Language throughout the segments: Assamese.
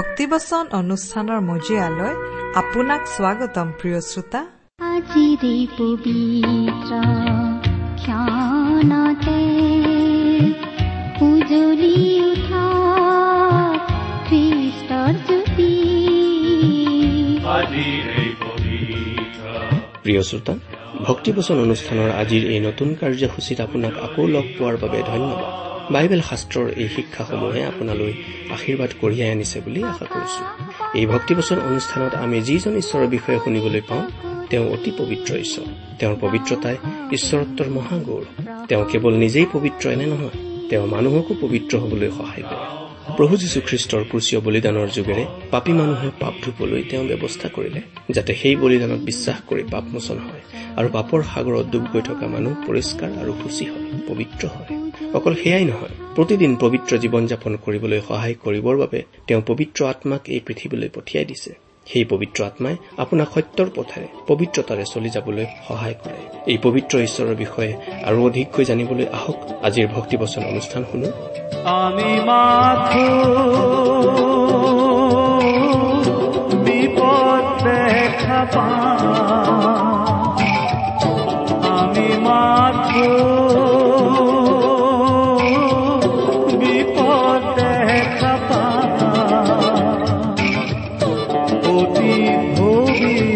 ভক্তিবচন অনুষ্ঠানৰ মজিয়ালৈ আপোনাক স্বাগতম প্ৰিয় শ্ৰোতা। আজিৰে পবিত্ৰ ক্ষণতে উজলি উঠা খ্ৰীষ্টৰ জ্যোতি। প্ৰিয় শ্ৰোতা ভক্তিবচন অনুষ্ঠানৰ আজিৰ এই নতুন কাৰ্যসূচীত আপোনাক আকৌ লগ পোৱাৰ বাবে ধন্যবাদ। বাইবেল শাস্ত্ৰৰ এই শিক্ষাসমূহে আপোনালৈ আশীৰ্বাদ কঢ়িয়াই আনিছে বুলি আশা কৰিছো। এই ভক্তিবচন অনুষ্ঠানত আমি যিজন ঈশ্বৰৰ বিষয়ে শুনিবলৈ পাওঁ তেওঁ অতি পবিত্ৰ ঈশ্বৰ। তেওঁৰ পবিত্ৰতাই ঈশ্বৰত্বৰ মহাগৌৰ। তেওঁ কেৱল নিজেই পবিত্ৰ এনে নহয় তেওঁ মানুহকো পবিত্ৰ হবলৈ সহায় কৰে। প্ৰভু যীশুখ্ৰীষ্টৰ ক্ৰুচীয় বলিদানৰ যোগেৰে পাপী মানুহে পাপ ধুবলৈ তেওঁ ব্যৱস্থা কৰিলে যাতে সেই বলিদানত বিশ্বাস কৰি পাপমোচন হয় আৰু পাপৰ সাগৰত ডুব গৈ থকা মানুহ পৰিষ্কাৰ আৰু সুচী হয় পবিত্ৰ হয়। অকল সেয়াই নহয় প্ৰতিদিন পবিত্ৰ জীৱন যাপন কৰিবলৈ সহায় কৰিবৰ বাবে তেওঁ পবিত্ৰ আত্মাক এই পৃথিৱীলৈ পঠিয়াই দিছে। সেই পবিত্ৰ আত্মাই আপোনাক সত্যৰ পথেৰে পবিত্ৰতাৰে চলি যাবলৈ সহায় কৰে। এই পবিত্ৰ ঈশ্বৰৰ বিষয়ে আৰু অধিককৈ জানিবলৈ আহক। আজিৰ ভক্তিবচন অনুষ্ঠান শুনো। আমি মাথো অতি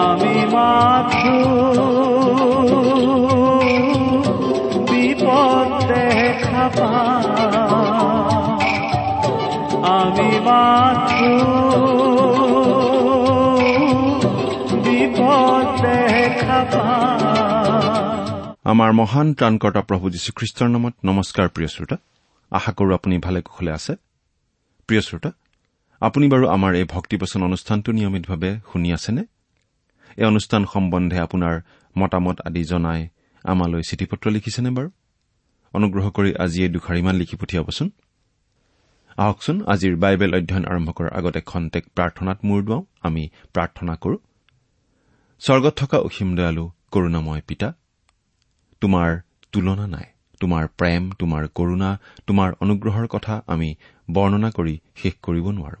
আমি মাথু। বিপদ দেখা পাই। আমি মাথু। বিপদ দেখা পাই। আমাৰ মহান ত্ৰাণকৰ্তা প্ৰভু যীশুখ্ৰীষ্টৰ নামত নমস্কাৰ প্ৰিয় শ্ৰোতা। আশা কৰো আপুনি ভালে কুশলে আছে। প্ৰিয় শ্ৰোতা আপুনি বাৰু আমাৰ এই ভক্তিবচন অনুষ্ঠানটো নিয়মিতভাৱে শুনি আছেনে? এই অনুষ্ঠান সম্বন্ধে আপোনাৰ মতামত আদি জনাই আমালৈ চিঠি পত্ৰ লিখিছেনে বাৰু? অনুগ্ৰহ কৰি আজি এই দুখাৰিমান লিখি পঠিয়াবচোন। আহকচোন আজিৰ বাইবেল অধ্যয়ন আৰম্ভ কৰাৰ আগতে খন্তেক প্ৰাৰ্থনাত মূৰ দুৱাওঁ। আমি প্ৰাৰ্থনা কৰো। স্বৰ্গত থকা অসীম দয়ালু কৰুণাময় পিতা তোমাৰ তুলনা নাই তোমাৰ প্ৰেম তোমাৰ কৰুণা তোমাৰ অনুগ্ৰহৰ কথা আমি বৰ্ণনা কৰি শেষ কৰিব নোৱাৰো।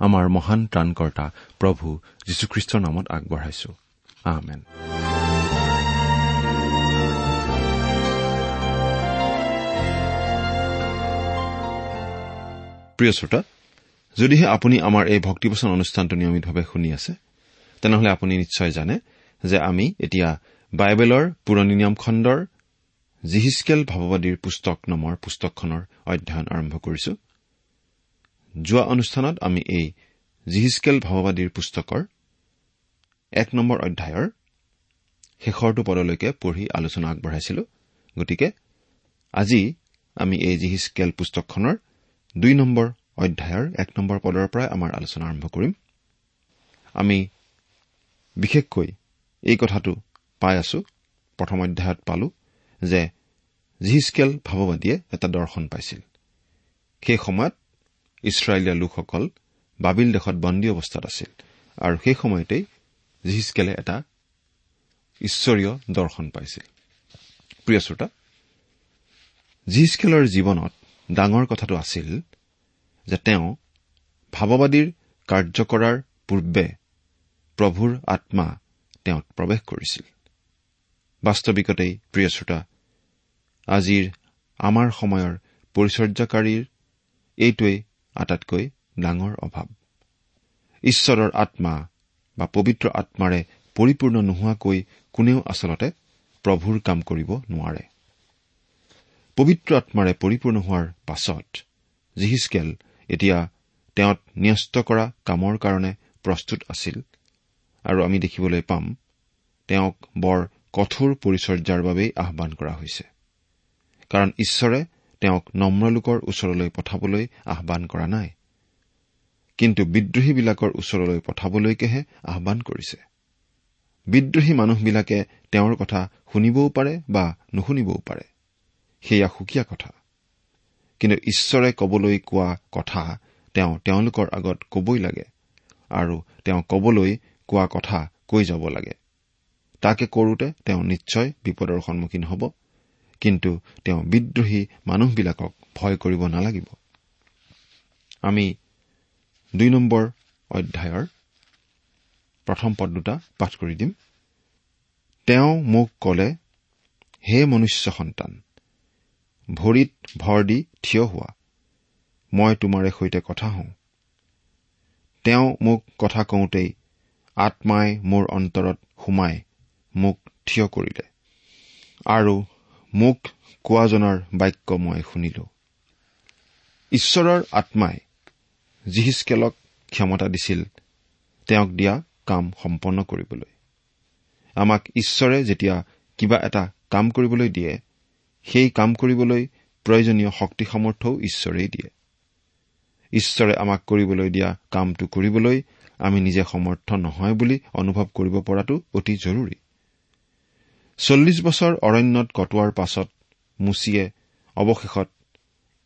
আমাৰ মহান ত্ৰাণকৰ্তা প্ৰভু যীশুখ্ৰীষ্টৰ নামত আগবঢ়াইছো। আহমেন প্ৰিয় শ্ৰোতা যদিহে আপুনি আমাৰ এই ভক্তিপোচন অনুষ্ঠানটো নিয়মিতভাৱে শুনি আছে তেনেহলে আপুনি নিশ্চয় জানে যে আমি এতিয়া বাইবেলৰ পুৰণি নিয়ম খণ্ডৰ জিহিচকেল ভাৱবাদীৰ পুস্তক নামৰ পুস্তকখনৰ অধ্যয়ন আৰম্ভ কৰিছো। যোৱা অনুষ্ঠানত আমি এই জিহিচকেল ভাৱবাদীৰ পুস্তকৰ এক নম্বৰ অধ্যায়ৰ শেষৰটো পদলৈকে পঢ়ি আলোচনা আগবঢ়াইছিলো। গতিকে আজি আমি এই জিহিচকেল পুস্তকখনৰ দুই নম্বৰ অধ্যায়ৰ এক নম্বৰ পদৰ পৰাই আমাৰ আলোচনা আৰম্ভ কৰিম। আমি বিশেষকৈ এই কথাটো পাই আছো প্ৰথম অধ্যায়ত পালো যে জিহিচকেল ভাৱবাদীয়ে এটা দৰ্শন পাইছিল। সেই সময়ত ইছৰাইলীয়া লোকসকল বাবিল দেশত বন্দী অৱস্থাত আছিল আৰু সেই সময়তেই জিহিচকেলে এটা ঈশ্বৰীয় দৰ্শন পাইছিল। প্ৰিয় শ্ৰোতা জিহিচকেলৰ জীৱনত ডাঙৰ কথাটো আছিল যে তেওঁ ভাৱবাদীৰ কাৰ্য কৰাৰ পূৰ্বে প্ৰভুৰ আত্মা তেওঁত প্ৰৱেশ কৰিছিল। বাস্তৱিকতেই প্ৰিয় শ্ৰোতা আজিৰ আমাৰ সময়ৰ পৰিচৰ্যাকাৰীৰ এইটোৱেই আটাইতকৈ ডাঙৰ অভাৱ। ঈশ্বৰৰ আত্মা বা পবিত্ৰ আত্মাৰে পৰিপূৰ্ণ নোহোৱাকৈ কোনেও আচলতে প্ৰভুৰ কাম কৰিব নোৱাৰে। পবিত্ৰ আত্মাৰে পৰিপূৰ্ণ হোৱাৰ পাছত জিহিচকেল এতিয়া তেওঁত ন্যস্ত কৰা কামৰ কাৰণে প্ৰস্তুত আছিল আৰু আমি দেখিবলৈ পাম তেওঁক বৰ কঠোৰ পৰিচৰ্যাৰ বাবেই আহান কৰা হৈছে। কাৰণ ঈশ্বৰে তেওঁক নম্ৰলোকৰ ওচৰলৈ পঠাবলৈ আহান কৰা নাই। কিন্তু বিদ্ৰোহীবিলাকৰ ওচৰলৈ পঠাবলৈকেহে আহান কৰিছে। বিদ্ৰোহী মানুহবিলাকে তেওঁৰ কথা শুনিবও পাৰে বা নুশুনিবও পাৰে। সেয়া সুকীয়া কথা। কিন্তু ঈশ্বৰে কবলৈ কোৱা কথা তেওঁ তেওঁলোকৰ আগত কবই লাগে আৰু তেওঁ কবলৈ কোৱা কথা কৈ যাব লাগে। তাকে কৰোতে তেওঁ নিশ্চয় বিপদৰ সন্মুখীন হ'ব। কিন্তু তেওঁ বিদ্ৰোহী মানুহবিলাকক ভয় কৰিব নালাগিব। আমি দুই নম্বৰ অধ্যায়ৰ প্ৰথম পদ দুটা পাঠ কৰি দিম। তেওঁ মোক কলে হে মনুষ্য সন্তান ভৰিত ভৰ দি থিয় হোৱা মই তোমাৰে সৈতে কথা হওঁ। তেওঁ মোক কথা কওঁতেই আত্মাই মোৰ অন্তৰত সোমাই মোক থিয় কৰিলে। আৰু মোক কোৱাজনৰ বাক্য মই শুনিলো। ঈশ্বৰৰ আত্মাই জিহিচকেলক ক্ষমতা দিছিল তেওঁক দিয়া কাম সম্পন্ন কৰিবলৈ। আমাক ঈশ্বৰে যেতিয়া কিবা এটা কাম কৰিবলৈ দিয়ে সেই কাম কৰিবলৈ প্ৰয়োজনীয় শক্তি সামৰ্থ্যও ঈশ্বৰেই দিয়ে। ঈশ্বৰে আমাক কৰিবলৈ দিয়া কামটো কৰিবলৈ আমি নিজে সমৰ্থ নহয় বুলি অনুভৱ কৰিব পৰাটো অতি জৰুৰী। চল্লিছ বছৰ অৰণ্যত কটোৱাৰ পাছত মুচিয়ে অৱশেষত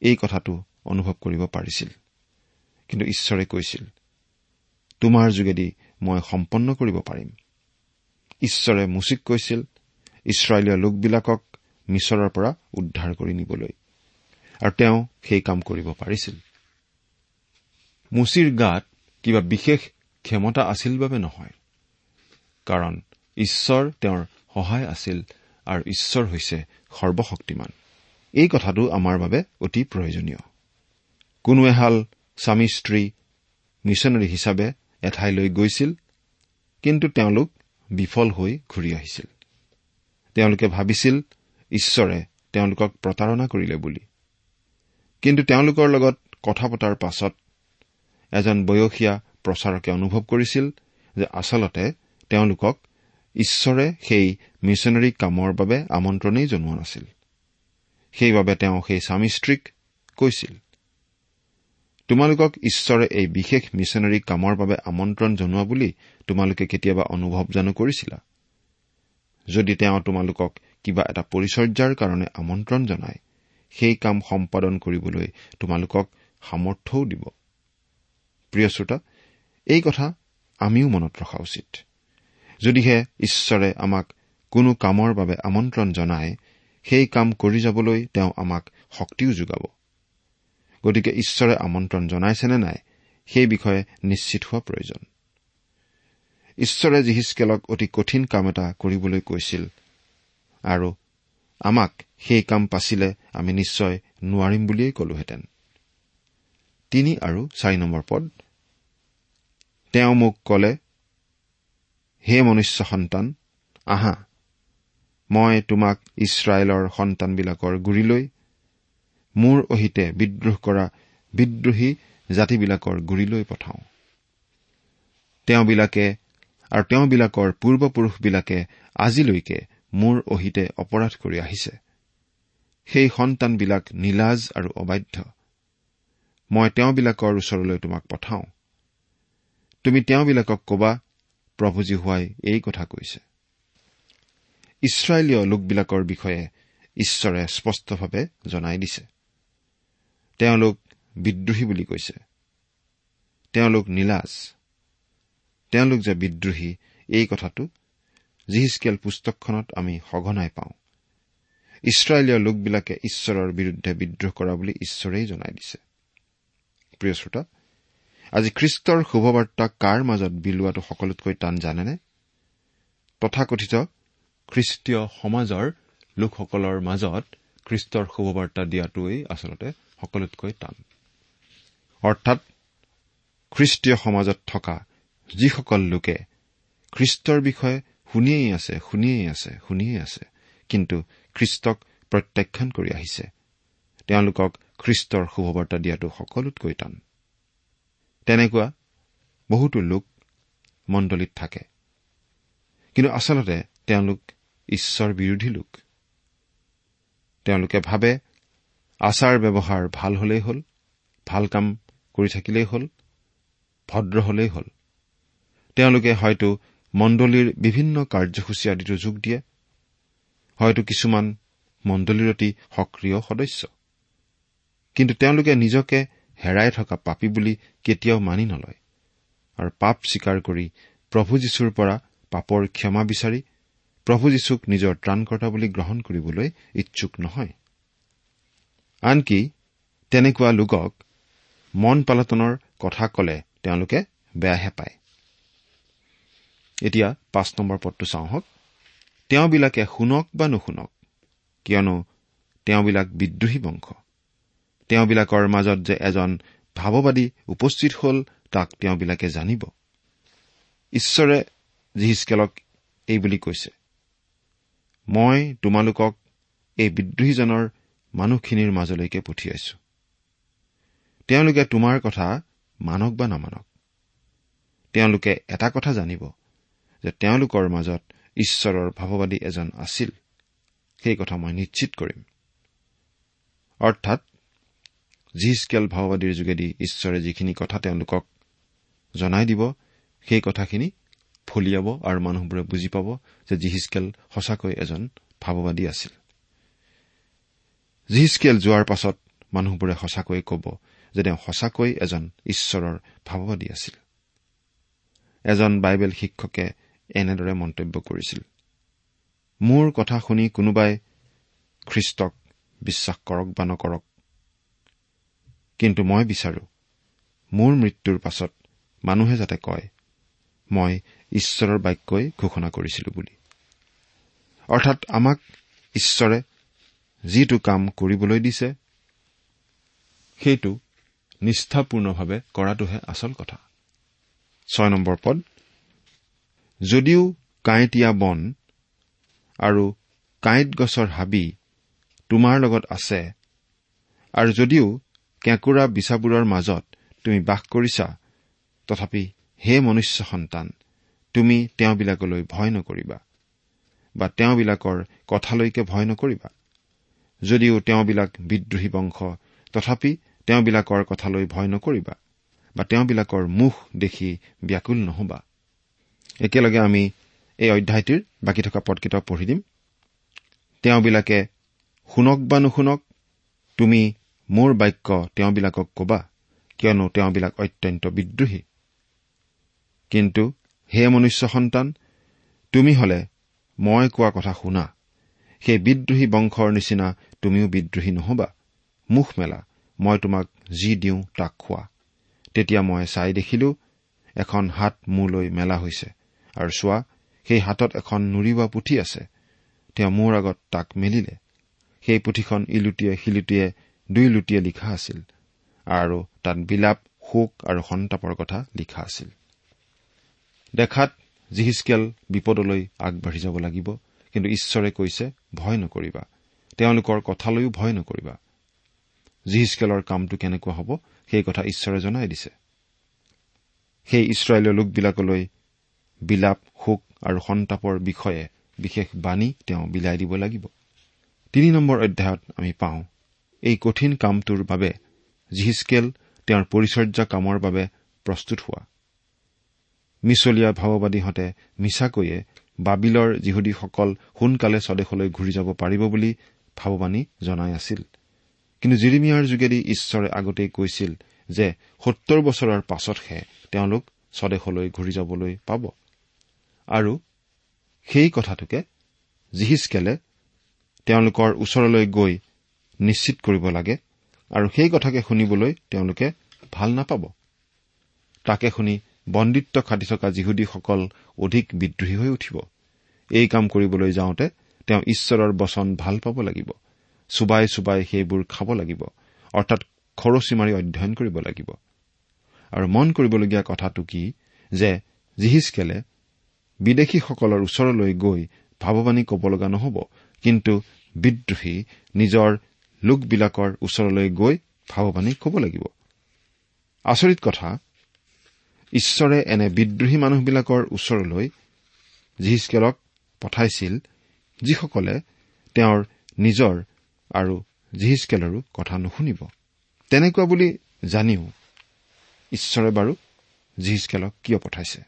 এই কথাটো অনুভৱ কৰিব পাৰিছিল। কিন্তু ঈশ্বৰে কৈছিল তোমাৰ যোগেদি মই সম্পন্ন কৰিব পাৰিম। ঈশ্বৰে মুচিক কৈছিল ইছৰাইলীয় লোকবিলাকক মিছৰৰ পৰা উদ্ধাৰ কৰি নিবলৈ। আৰু তেওঁ সেই কাম কৰিব পাৰিছিল। মুচিৰ গাত কিবা বিশেষ ক্ষমতা আছিল বাবে নহয় কাৰণ ঈশ্বৰ তেওঁৰ সহায় আছিল আৰু ঈশ্বৰ হৈছে সৰ্বশক্তিমান। এই কথাটো আমাৰ বাবে অতি প্ৰয়োজনীয়। কোনো এহাল স্বামী স্ত্ৰী মিছনেৰী হিচাপে এঠাইলৈ গৈছিল কিন্তু তেওঁলোক বিফল হৈ ঘূৰি আহিছিল। তেওঁলোকে ভাবিছিল ঈশ্বৰে তেওঁলোকক প্ৰতাৰণা কৰিলে বুলি। কিন্তু তেওঁলোকৰ লগত কথা পতাৰ পাছত এজন বয়সীয়া প্ৰচাৰকে অনুভৱ কৰিছিল যে আচলতে তেওঁলোকক ঈশ্বৰে সেই মিছনেৰী কামৰ বাবে আমন্ত্ৰণেই জনোৱা নাছিল। সেইবাবে তেওঁ সেই স্বামী স্ত্ৰীক কৈছিল তোমালোকক ঈশ্বৰে এই বিশেষ মিছনেৰী কামৰ বাবে আমন্ত্ৰণ জনোৱা বুলি তোমালোকে কেতিয়াবা অনুভৱ জানো কৰিছিলা? যদি তেওঁ তোমালোকক কিবা এটা পৰিচৰ্যাৰ কাৰণে আমন্ত্ৰণ জনায় সেই কাম সম্পাদন কৰিবলৈ তোমালোকক সামৰ্থ্যও দিব। প্ৰিয় শ্ৰোতা এই কথা আমিও মনত ৰখা উচিত। যদিহে ঈশ্বৰে আমাক কোনো কামৰ বাবে আমন্ত্ৰণ জনায় সেই কাম কৰি যাবলৈ তেওঁ আমাক শক্তিও যোগাব। গতিকে ঈশ্বৰে আমন্ত্ৰণ জনাইছেনে নাই সেই বিষয়ে নিশ্চিত হোৱা প্ৰয়োজন। ঈশ্বৰে জিহিচকেলক অতি কঠিন কাম এটা কৰিবলৈ কৈছিল আৰু আমাক সেই কাম পাচিলে আমি নিশ্চয় নোৱাৰিম বুলিয়েই কলোহেঁতেন। তিনি আৰু চাৰি নম্বৰ পদ। তেওঁ মোক কলে হে মনুষ্য সন্তান আহা মই তোমাক ইছৰাইলৰ সন্তানবিলাকৰ গুৰিলৈ মোৰ অহিতে বিদ্ৰোহ কৰা বিদ্ৰোহী জাতিবিলাকৰ গুৰিলৈ পঠাওঁ। তেওঁবিলাকে আৰু তেওঁবিলাকৰ পূৰ্বপুৰুষবিলাকে আজিলৈকে মোৰ অহিতে অপৰাধ কৰি আহিছে। সেই সন্তানবিলাক নীলাজ আৰু অবাধ্য। মই তেওঁবিলাকৰ ওচৰলৈ তোমাক পঠাওঁ। তুমি তেওঁবিলাকক কবা প্ৰভুজী হোৱাই এই কথা কৈছে। ইছৰাইলীয় লোকবিলাকৰ বিষয়ে ঈশ্বৰে স্পষ্টভাৱে জনাই দিছে। তেওঁলোক বিদ্ৰোহী বুলি কৈছে। তেওঁলোক নীলাজ। তেওঁলোক যে বিদ্ৰোহী এই কথাটো জিহিচকেল পুস্তকখনত আমি সঘনাই পাওঁ। ইছৰাইলীয় লোকবিলাকে ঈশ্বৰৰ বিৰুদ্ধে বিদ্ৰোহ কৰা বুলি ঈশ্বৰেই জনাই দিছে। প্ৰিয় শ্ৰোতা আজি খ্ৰীষ্টৰ শুভবাৰ্তা কাৰ মাজত বিলোৱাটো সকলোতকৈ টান জানেনে? তথাকথিত খ্ৰীষ্টীয় সমাজৰ লোকসকলৰ মাজত খ্ৰীষ্টৰ শুভবাৰ্তা দিয়াটোৱেই আচলতে সকলোতকৈ টান। অৰ্থাৎ খ্ৰীষ্টীয় সমাজত থকা যিসকল লোকে খ্ৰীষ্টৰ বিষয়ে শুনিয়েই আছে শুনিয়েই আছে শুনিয়েই আছে কিন্তু খ্ৰীষ্টক প্ৰত্যাখ্যান কৰি আহিছে তেওঁলোকক খ্ৰীষ্টৰ শুভবাৰ্তা দিয়াটো সকলোতকৈ টান। তেনেকুৱা বহুতো লোক মণ্ডলীত থাকে। কিন্তু আচলতে তেওঁলোক ঈশ্বৰ বিৰোধী লোক। তেওঁলোকে ভাবে আচাৰ ব্যৱহাৰ ভাল হলেই হ'ল ভাল কাম কৰি থাকিলেই হ'ল ভদ্ৰ হলেই হ'ল। তেওঁলোকে হয়তো মণ্ডলীৰ বিভিন্ন কাৰ্যসূচী আদিতো যোগ দিয়ে। হয়তো কিছুমান মণ্ডলীৰ অতি সক্ৰিয় সদস্য। কিন্তু তেওঁলোকে নিজকে হেৰাই থকা পাপী বুলি কেতিয়াও মানি নলয়। আৰু পাপ স্বীকাৰ কৰি প্ৰভু যীশুৰ পৰা পাপৰ ক্ষমা বিচাৰি প্ৰভু যীশুক নিজৰ ত্ৰাণকৰ্তা বুলি গ্ৰহণ কৰিবলৈ ইচ্ছুক নহয়। আনকি তেনেকুৱা লোকক মন পালটনৰ কথা কলে তেওঁলোকে বেয়াহে পায়। এতিয়া পাঁচ নম্বৰ পদটো চাওঁ হওক তেওঁবিলাকে শুনক বা নুশুনক কিয়নো তেওঁবিলাক বিদ্ৰোহী বংশ। তেওঁবিলাকৰ মাজত যে এজন ভাৱবাদী উপস্থিত হ'ল তাক তেওঁবিলাকে জানিব। ঈশ্বৰে জিহিচকেলক এই বুলি কৈছে মই তোমালোকক এই বিদ্ৰোহীজনৰ মানুহখিনিৰ মাজলৈকে পঠিয়াইছো। তেওঁলোকে তোমাৰ কথা মানক বা নামানক। তেওঁলোকে এটা কথা জানিব যে তেওঁলোকৰ মাজত ঈশ্বৰৰ ভাৱবাদী এজন আছিল। সেই কথা মই নিশ্চিত কৰিম। অৰ্থাৎ জিহিচকেল ভাওবাদীৰ যোগেদি ঈশ্বৰে যিখিনি কথা তেওঁলোকক জনাই দিব সেই কথাখিনি ফলিয়াব আৰু মানুহবোৰে বুজি পাব যে জিহিচকেল সঁচাকৈ এজন ভাৱবাদী আছিল। জিহিচকেল যোৱাৰ পাছত মানুহবোৰে সঁচাকৈয়ে কব যে তেওঁ সঁচাকৈ এজন ঈশ্বৰৰ ভাৱবাদী আছিল। এজন বাইবেল শিক্ষকে এনেদৰে মন্তব্য কৰিছিল। মোৰ কথা শুনি কোনোবাই খ্ৰীষ্টক বিশ্বাস কৰক বা নকৰক কিন্তু মই বিচাৰো মোৰ মৃত্যুৰ পাছত মানুহে যাতে কয় মই ঈশ্বৰৰ বাক্যই ঘোষণা কৰিছিলো বুলি। অৰ্থাৎ আমাক ঈশ্বৰে যিটো কাম কৰিবলৈ দিছে সেইটো নিষ্ঠাপূৰ্ণভাৱে কৰাটোহে আচল কথা। ছয় নম্বৰ পদ যদিও কাঁইটীয়া বন আৰু কাঁইট গছৰ হাবি তোমাৰ লগত আছে আৰু যদিও কেঁকুৰা বিচাবোৰৰ মাজত তুমি বাস কৰিছা। তথাপি হে মনুষ্য সন্তান তুমি তেওঁবিলাকলৈ ভয় নকৰিবা বা তেওঁবিলাকৰ কথালৈকে ভয় নকৰিবা। যদিও তেওঁবিলাক বিদ্ৰোহী বংশ তথাপি তেওঁবিলাকৰ কথালৈ ভয় নকৰিবা বা তেওঁবিলাকৰ মুখ দেখি ব্যাকুল নহবা। একেলগে আমি এই অধ্যায়টিৰ বাকী থকা পদকেইটা পঢ়ি দিম। তেওঁবিলাকে শুনক বা নুশুনক তুমি মোৰ বাক্য তেওঁবিলাকক কবা কিয়নো তেওঁবিলাক অত্যন্ত বিদ্ৰোহী। কিন্তু হে মনুষ্য সন্তান তুমি হলে মই কোৱা কথা শুনা। সেই বিদ্ৰোহী বংশৰ নিচিনা তুমিও বিদ্ৰোহী নহবা। মুখ মেলা মই তোমাক যি দিওঁ তাক খোৱা। তেতিয়া মই চাই দেখিলো এখন হাত মোলৈ মেলা হৈছে। আৰু চোৱা সেই হাতত এখন নুৰিবা পুথি আছে। তেওঁ মোৰ আগত তাক মেলিলে। সেই পুথিখন ইলুটিয়ে শিলুটিয়ে দুই লুটিয়ে লিখা আছিল আৰু তাত বিলাপ শোক আৰু সন্তাপৰ কথা লিখা আছিল। দেখাত জিহিচকেল বিপদলৈ আগবাঢ়ি যাব লাগিব কিন্তু ঈশ্বৰে কৈছে ভয় নকৰিবা। তেওঁলোকৰ কথালৈও ভয় নকৰিবা। জিহিচকেলৰ কামটো কেনেকুৱা হ'ব সেই কথা ঈশ্বৰে জনাই দিছে। সেই ইছৰাইলৰ লোকবিলাকলৈ বিলাপ শোক আৰু সন্তাপৰ বিষয়ে বিশেষ বাণী তেওঁ বিলাই দিব লাগিব। তিনি নম্বৰ অধ্যায়ত আমি পাওঁ এই কঠিন কামটোৰ বাবে জিহিচকেল তেওঁৰ পৰিচৰ্যা কামৰ বাবে প্ৰস্তুত হোৱা। মিছলীয়া ভাৱবাদীহঁতে মিছাকৈয়ে বাবিলৰ যিহুদীসকল সোনকালে স্বদেশলৈ ঘূৰি যাব পাৰিব বুলি ভাৱবাণী জনাই আছিল। কিন্তু জিৰিমিয়াৰ যোগেদি ঈশ্বৰে আগতেই কৈছিল যে সত্তৰ বছৰৰ পাছতহে তেওঁলোক স্বদেশলৈ ঘূৰি যাবলৈ পাব। আৰু সেই কথাটোকে জিহিচকেলে তেওঁলোকৰ ওচৰলৈ গৈ নিশ্চিত কৰিব লাগে আৰু সেই কথাকে শুনিবলৈ তেওঁলোকে ভাল নাপাব। তাকে শুনি বন্দিত্ব খাটি থকা যিহুদীসকল অধিক বিদ্ৰোহী হৈ উঠিব। এই কাম কৰিবলৈ যাওঁতে তেওঁ ঈশ্বৰৰ বচন ভাল পাব লাগিব। চুবাই চুবাই সেইবোৰ খাব লাগিব অৰ্থাৎ খৰচী মাৰি অধ্যয়ন কৰিব লাগিব। আৰু মন কৰিবলগীয়া কথাটো কি যে জিহিচকেলে বিদেশীসকলৰ ওচৰলৈ গৈ ভাৱবাণী ক'ব লগা নহ'ব কিন্তু বিদ্ৰোহী নিজৰ লোকবিলাকৰ ওচৰলৈ গৈ ভাৱবাণী ক'ব লাগিব। আচৰিত কথা ঈশ্বৰে এনে বিদ্ৰোহী মানুহবিলাকৰ ওচৰলৈ জিহিচকেলক পঠাইছিল যিসকলে তেওঁৰ নিজৰ আৰু জিহিচকেলৰো কথা নুশুনিব। তেনেকুৱা বুলি জানিও ঈশ্বৰে বাৰু জিহিচকেলক কিয় পঠাইছে?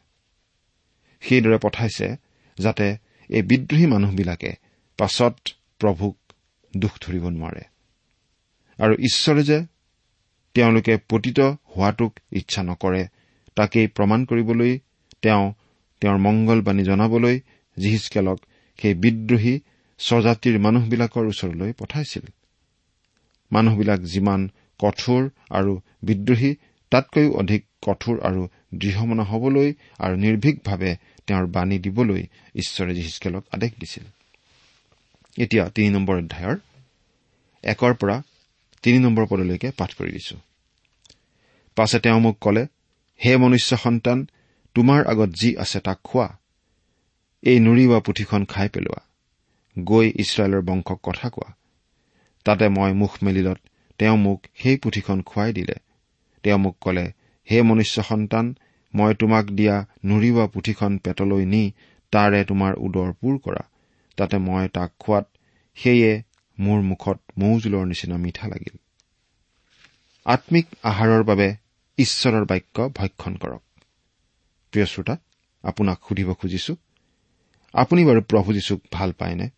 সেইদৰে পঠাইছে যাতে এই বিদ্ৰোহী মানুহবিলাকে পাছত প্ৰভুক দুখ ধৰিব নোৱাৰে। আৰু ঈশ্বৰে যে তেওঁলোকে পতিত হোৱাটোক ইচ্ছা নকৰে তাকেই প্ৰমাণ কৰিবলৈ তেওঁ তেওঁৰ মংগলবাণী জনাবলৈ জিহিচকেলক সেই বিদ্ৰোহী স্বজাতিৰ মানুহবিলাকৰ ওচৰলৈ পঠাইছিল। মানুহবিলাক যিমান কঠোৰ আৰু বিদ্ৰোহী তাতকৈও অধিক কঠোৰ আৰু দৃঢ়মনা হবলৈ আৰু নিৰ্ভীকভাৱে তেওঁৰ বাণী দিবলৈ ঈশ্বৰে জিহিচকেলক আদেশ দিছিল। এতিয়া তিনি নম্বৰ অধ্যায়ৰ একৰ পৰা তিনি নম্বৰ পদলৈকে পাঠ কৰি দিছো। পাছে তেওঁ মোক কলে হে মনুষ্য সন্তান তোমাৰ আগত যি আছে তাক খোৱা। এই নুৰিওৱা পুথিখন খাই পেলোৱা। গৈ ইছৰাইলৰ বংশক কথা কোৱা। তাতে মই মুখ মেলিলত তেওঁ মোক সেই পুথিখন খুৱাই দিলে। তেওঁ মোক কলে হে মনুষ্য সন্তান মই তোমাক দিয়া নুৰিওৱা পুথিখন পেটলৈ নি তাৰে তোমাৰ উদৰ পূৰ কৰা। তাতে মই তাক খোৱাত সেয়ে মোৰ মুখত মৌজোলৰ নিচিনা মিঠা লাগিল। আম্মিক আহাৰৰ বাবে ঈশ্বৰৰ বাক্য ভক্ষণ কৰক। প্ৰিয় শ্ৰোতা আপোনাক সুধিব খুজিছো আপুনি বাৰু প্ৰভু যীশুক ভাল পায়নে?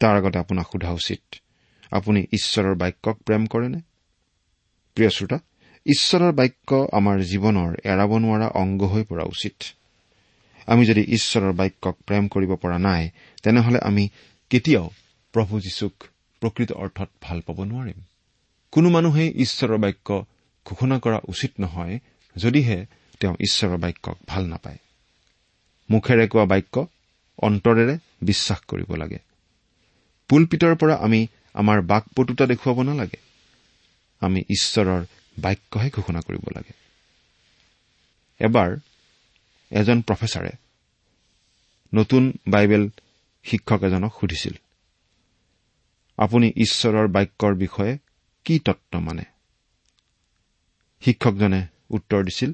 তাৰ আগতে আপোনাক সোধা উচিত আপুনি ঈশ্বৰৰ বাক্যক প্ৰেম কৰেনে? প্ৰিয় শ্ৰোতা ঈশ্বৰৰ বাক্য আমাৰ জীৱনৰ এৰাব নোৱাৰা অংগ হৈ পৰা উচিত। আমি যদি ঈশ্বৰৰ বাক্যক প্ৰেম কৰিব পৰা নাই তেনেহলে আমি কেতিয়াও প্ৰভু যীশুক প্ৰকৃত অৰ্থত ভাল পাব নোৱাৰিম। কোনো মানুহেই ঈশ্বৰৰ বাক্য ঘোষণা কৰা উচিত নহয় যদিহে তেওঁ ঈশ্বৰৰ বাক্যক ভাল নাপায়। মুখেৰে কোৱা বাক্য অন্তৰেৰে বিশ্বাস কৰিব লাগে। পুলপিতৰ পৰা আমি আমাৰ বাকপটুতা দেখুৱাব নালাগে। আমি ঈশ্বৰৰ বাক্যহে ঘোষণা কৰিব লাগে। এবাৰ এজন প্ৰফেচাৰে নতুন বাইবেল শিক্ষক এজনক সুধিছিল আপুনি ঈশ্বৰৰ বাক্যৰ বিষয়ে কি তত্ব মানে? শিক্ষকজনে উত্তৰ দিছিল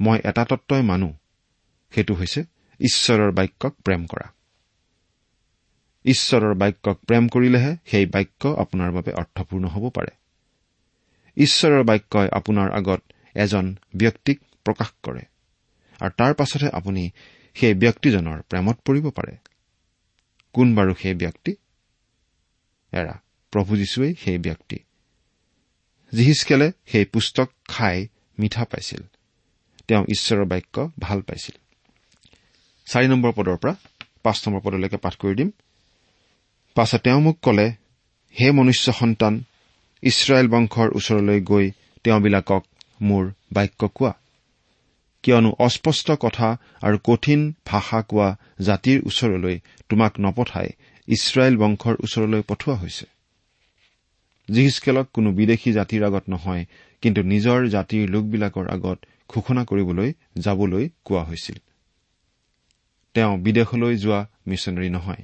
মই এটা তত্বই মানো সেইটো হৈছে ঈশ্বৰৰ বাক্যক প্ৰেম কৰা। ঈশ্বৰৰ বাক্যক প্ৰেম কৰিলেহে সেই বাক্য আপোনাৰ বাবে অৰ্থপূৰ্ণ হ'ব পাৰে। ঈশ্বৰৰ বাক্যই আপোনাৰ আগত এজন ব্যক্তিক প্ৰকাশ কৰে আৰু তাৰ পাছতহে আপুনি সেই ব্যক্তিজনৰ প্ৰেমত পৰিব পাৰে। কোন বাৰু সেই ব্যক্তি? এৰা। প্ৰভু যীশুৱেই সেই ব্যক্তি। জিহিচকেলে সেই পুস্তক খাই মিঠা পাইছিল। তেওঁ ঈশ্বৰৰ বাক্য ভাল পাইছিল। চাৰি নম্বৰ পদৰ পৰা পাঁচ নম্বৰ পদলৈকে পাঠ কৰি দিম। পাছত তেওঁ মোক কলে হে মনুষ্য সন্তান ইছৰাইল বংশৰ ওচৰলৈ গৈ তেওঁবিলাকক মোৰ বাক্য কোৱা। কিয়নো অস্পষ্ট কথা আৰু কঠিন ভাষা কোৱা জাতিৰ ওচৰলৈ তোমাক নপঠাই ইছৰাইল বংশৰ ওচৰলৈ পঠোৱা হৈছে। জিহিচকেলক কোনো বিদেশী জাতিৰ আগত নহয় কিন্তু নিজৰ জাতিৰ লোকবিলাকৰ আগত ঘোষণা কৰিবলৈ যাবলৈ কোৱা হৈছিল। তেওঁ বিদেশলৈ যোৱা মিছনেৰী নহয়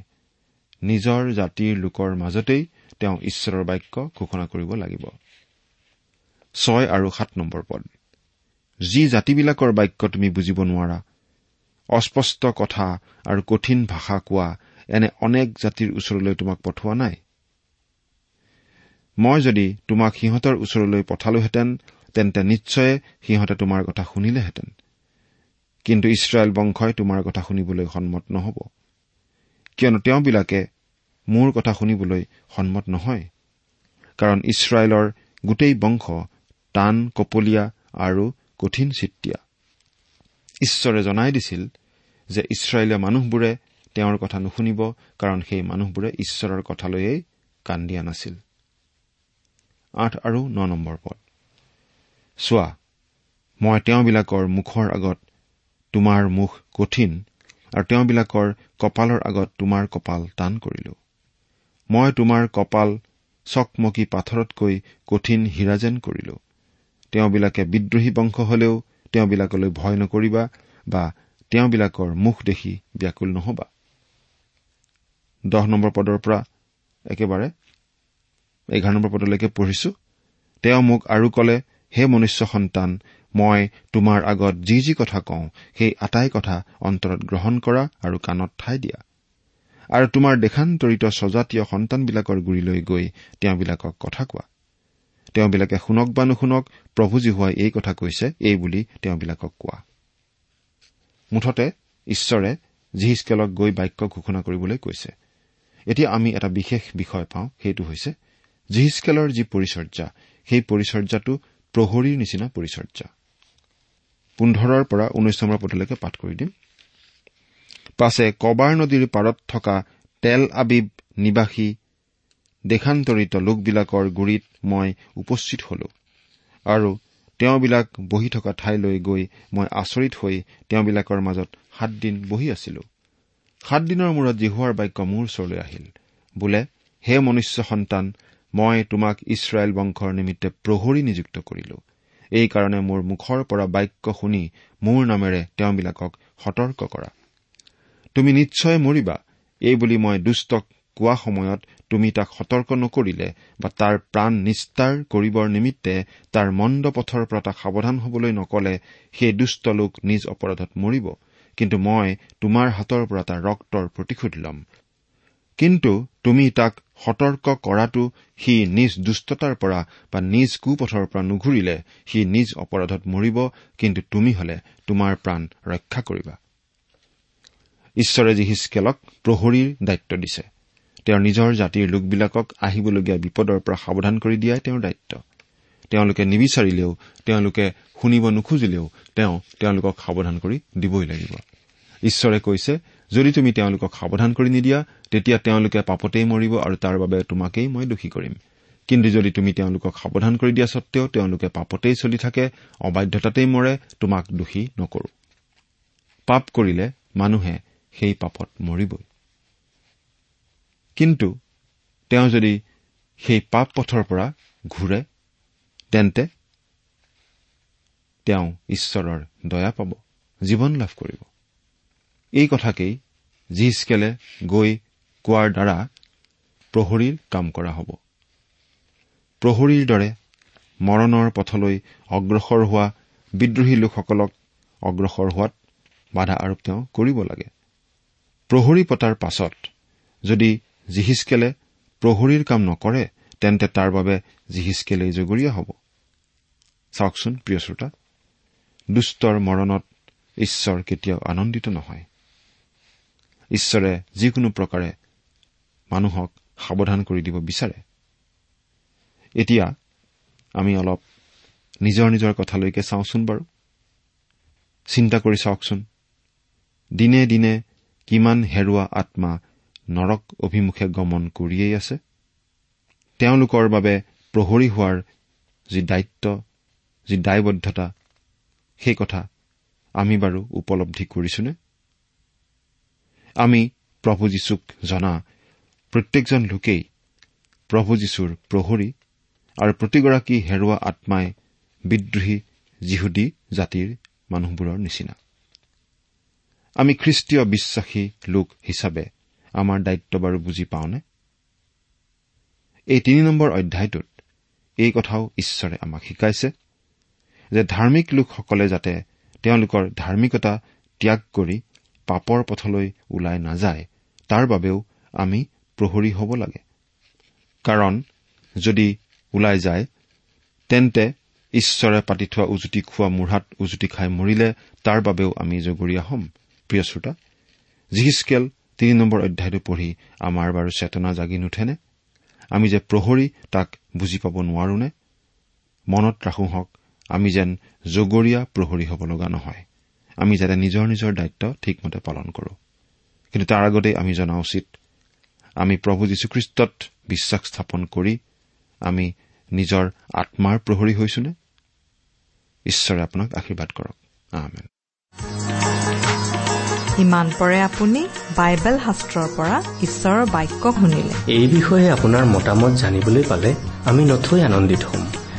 নিজৰ জাতিৰ লোকৰ মাজতেই তেওঁ ঈশ্বৰৰ বাক্য ঘোষণা কৰিব লাগিব। ছয় আৰু সাত নম্বৰ পদ। যি জাতিবিলাকৰ বাক্য তুমি বুজিব নোৱাৰা অস্পষ্ট কথা আৰু কঠিন ভাষা কোৱা এনে অনেক জাতিৰ ওচৰলৈ তোমাক পঠোৱা নাই। মই যদি তোমাক সিহঁতৰ ওচৰলৈ পঠালোহেঁতেন তেন্তে নিশ্চয় সিহঁতে তোমাৰ কথা শুনিলেহেঁতেন। কিন্তু ইছৰাইল বংশই তোমাৰ কথা শুনিবলৈ সন্মত নহব। কিয়নো তেওঁবিলাকে মোৰ কথা শুনিবলৈ সন্মত নহয়। কাৰণ ইছৰাইলৰ গোটেই বংশ টান কপলীয়া আৰু কঠিন চিত্তীয়া। ঈশ্বৰে জনাই দিছিল যে ইছৰাইলীয়া মানুহবোৰে তেওঁৰ কথা নুশুনিব কাৰণ সেই মানুহবোৰে ঈশ্বৰৰ কথালৈয়ে কাণ দিয়া নাছিল। চোৱা মই তেওঁবিলাকৰ মুখৰ আগত তোমাৰ মুখ কঠিন আৰু তেওঁবিলাকৰ কপালৰ আগত তোমাৰ কপাল টান কৰিলো। মই তোমাৰ কপাল চকমকী পাথৰতকৈ কঠিন হীৰা যেন কৰিলো। তেওঁবিলাকে বিদ্ৰোহী বংশ হলেও তেওঁবিলাকলৈ ভয় নকৰিবা বা তেওঁবিলাকৰ মুখ দেখি ব্যাকুল নহবা। দহ নম্বৰ পদৰ পৰা একেবাৰে এঘাৰ নম্বৰ পদলৈকে পঢ়িছো। তেওঁ মোক আৰু কলে হে মনুষ্য সন্তান মই তোমাৰ আগত যি যি কথা কওঁ সেই আটাই কথা অন্তৰত গ্ৰহণ কৰা আৰু কাণত ঠাই দিয়া। আৰু তোমাৰ দেশান্তৰিত স্বজাতীয় সন্তানবিলাকৰ গুৰিলৈ গৈ তেওঁবিলাকক কথা কোৱা। তেওঁবিলাকে শুনক বা নুশুনক প্ৰভুজী হোৱাই এই কথা কৈছে এই বুলি তেওঁবিলাকক কোৱা। মুঠতে ঈশ্বৰে জিহিচকেলক গৈ বাক্য ঘোষণা কৰিবলৈ কৈছে। এতিয়া আমি এটা বিশেষ বিষয় পাওঁ সেইটো হৈছে জিহিচকেলৰ যি পৰিচৰ্যা সেই পৰিচৰ্যাটো প্ৰহৰীৰ নিচিনা পৰিচৰ্যা। পোন্ধৰৰ পৰা ঊনৈশ নম্বৰ পদলৈকে পাঠ কৰি দিম। পাছে কবাৰ নদীৰ পাৰত থকা তেল আবিব নিবাসী দেশান্তৰিত লোকবিলাকৰ গুৰিত মই উপস্থিত হলো আৰু তেওঁবিলাক বহি থকা ঠাইলৈ গৈ মই আচৰিত হৈ তেওঁবিলাকৰ মাজত সাতদিন বহি আছিলো। সাতদিনৰ মূৰত জিহুৱাৰ বাক্য মোৰ ওচৰলৈ আহিল। বোলে হে মনুষ্য সন্তান মই তোমাক ইছৰাইল বংশৰ নিমিত্তে প্ৰহৰী নিযুক্ত কৰিলো। এইকাৰণে মোৰ মুখৰ পৰা বাক্য শুনি মোৰ নামেৰে তেওঁবিলাকক সতৰ্ক কৰা। তুমি নিশ্চয় মৰিবা। এই বুলি মই দুষ্টক কোৱা সময়ত তুমি তাক সতৰ্ক নকৰিলে বা তাৰ প্ৰাণ নিস্তাৰ কৰিবৰ নিমিত্তে তাৰ মন্দ পথৰ পৰা তাক সাৱধান হবলৈ নকলে সেই দুষ্ট লোক নিজ অপৰাধত মৰিব। কিন্তু মই তোমাৰ হাতৰ পৰা তাৰ ৰক্তৰ প্ৰতিশোধ ল'ম। কিন্তু তুমি তাক সতৰ্ক কৰাটো সি নিজ দুষ্টতাৰ পৰা বা নিজ কুপথৰ পৰা নুঘূৰিলে সি নিজ অপৰাধত মৰিব কিন্তু তুমি হলে তোমাৰ প্ৰাণ ৰক্ষা কৰিবা। ঈশ্বৰে যি হিচকেলক প্ৰহৰীৰ দায়িত্ব দিছে তেওঁৰ নিজৰ জাতিৰ লোকবিলাকক আহিবলগীয়া বিপদৰ পৰা সাৱধান কৰি দিয়াই তেওঁৰ দায়িত্ব। তেওঁলোকে নিবিচাৰিলেও তেওঁলোকে শুনিব নোখোজিলেও তেওঁ তেওঁলোকক সাৱধান কৰি দিবই লাগিব। ঈশ্বৰে কৈছে যদি তুমি তেওঁলোকক সাৱধান কৰি নিদিয়া তেতিয়া তেওঁলোকে পাপতেই মৰিব আৰু তাৰ বাবে তোমাকেই মই দোষী কৰিম। কিন্তু যদি তুমি তেওঁলোকক সাৱধান কৰি দিয়া সত্বেও তেওঁলোকে পাপতেই চলি থাকে অবাধ্যতাতেই মৰে তোমাক দোষী নকৰো। পাপ কৰিলে মানুহে সেই পাপত মৰিবই। কিন্তু তেওঁ যদি সেই পাপ পথৰ পৰা ঘূৰে তেন্তে তেওঁ ঈশ্বৰৰ দয়া পাব জীৱন লাভ কৰিব। এই কথাকেই জিচকেলে গৈ কোৱাৰ দ্বাৰা প্ৰহৰীৰ কাম কৰা হ'ব। প্ৰহৰীৰ দৰে মৰণৰ পথলৈ অগ্ৰসৰ হোৱা বিদ্ৰোহী লোকসকলক অগ্ৰসৰ হোৱাত বাধা আৰোপ তেওঁ কৰিব লাগে। প্ৰহৰী পতাৰ পাছত যদি জিহিচকেলে প্ৰহৰীৰ কাম নকৰে তেন্তে তাৰ বাবে জিহিচকেলেই জগৰীয়া হ'ব। চাওকচোন প্ৰিয় শ্ৰোতা। দুষ্টৰ মৰণত ঈশ্বৰ কেতিয়াও আনন্দিত নহয়। ঈশ্বৰে যিকোনো প্ৰকাৰে মানুহক সাৱধান কৰি দিব বিচাৰে। এতিয়া আমি অলপ নিজৰ নিজৰ কথালৈকে চাওঁচোন বাৰু। চিন্তা কৰি চাওকচোন। দিনে দিনে কিমান হেৰুৱা আত্মা নৰক অভিমুখে গমন কৰিয়েই আছে। তেওঁলোকৰ বাবে প্ৰহৰী হোৱাৰ যি দায়িত্ব যি দায়বদ্ধতা সেই কথা আমি বাৰু উপলব্ধি কৰিছোনে? আমি প্ৰভু যীশুক জনা প্ৰত্যেকজন লোকেই প্ৰভু যীশুৰ প্ৰহৰী আৰু প্ৰতিগৰাকী হেৰুৱা আত্মাই বিদ্ৰোহী যিহুদী জাতিৰ মানুহবোৰৰ নিচিনা। আমি খ্ৰীষ্টীয় বিশ্বাসী লোক হিচাপে আমাৰ দায়িত্ব বাৰু বুজি পাওঁনে? এই তিনি নম্বৰ অধ্যায়টোত এই কথাও ঈশ্বৰে আমাক শিকাইছে। যে ধাৰ্মিক লোকসকলে যাতে তেওঁলোকৰ ধাৰ্মিকতা ত্যাগ কৰি পাপৰ পথলৈ ওলাই নাযায় তাৰ বাবেও আমি প্ৰহৰী হ'ব লাগে। কাৰণ যদি ওলাই যায় তেন্তে ঈশ্বৰে পাতি থোৱা উজুতি খোৱা মূঢ়াত উজুতি খাই মৰিলে তাৰ বাবেও আমি জগৰীয়া হ'ম। প্ৰিয় শ্ৰোতা জিহিচকেল তিনি নম্বৰ অধ্যায়টো পঢ়ি আমাৰ বাৰু চেতনা জাগি নুঠেনে? আমি যে প্ৰহৰী তাক বুজি পাব নোৱাৰোনে? মনত ৰাখো হওক আমি যেন জগৰীয়া প্ৰহৰী হ'ব লগা নহয়। আমি যাতে নিজৰ নিজৰ দায়িত্ব ঠিকমতে পালন কৰো। কিন্তু তাৰ আগতেই আমি জনা উচিত আমি প্ৰভু যীশুখ্ৰীষ্টত বিশ্বাস স্থাপন কৰি আমি নিজৰ আত্মাৰ প্ৰহৰী হৈছোনে? ঈশ্বৰে আপোনাক আশীৰ্বাদ কৰক। ইমান পৰে আপুনি বাইবেল শাস্ত্ৰৰ পৰা ঈশ্বৰৰ বাক্য শুনিলে। এই বিষয়ে আপোনাৰ মতামত জানিবলৈ পালে আমি নথৈ আনন্দিত হ'ম।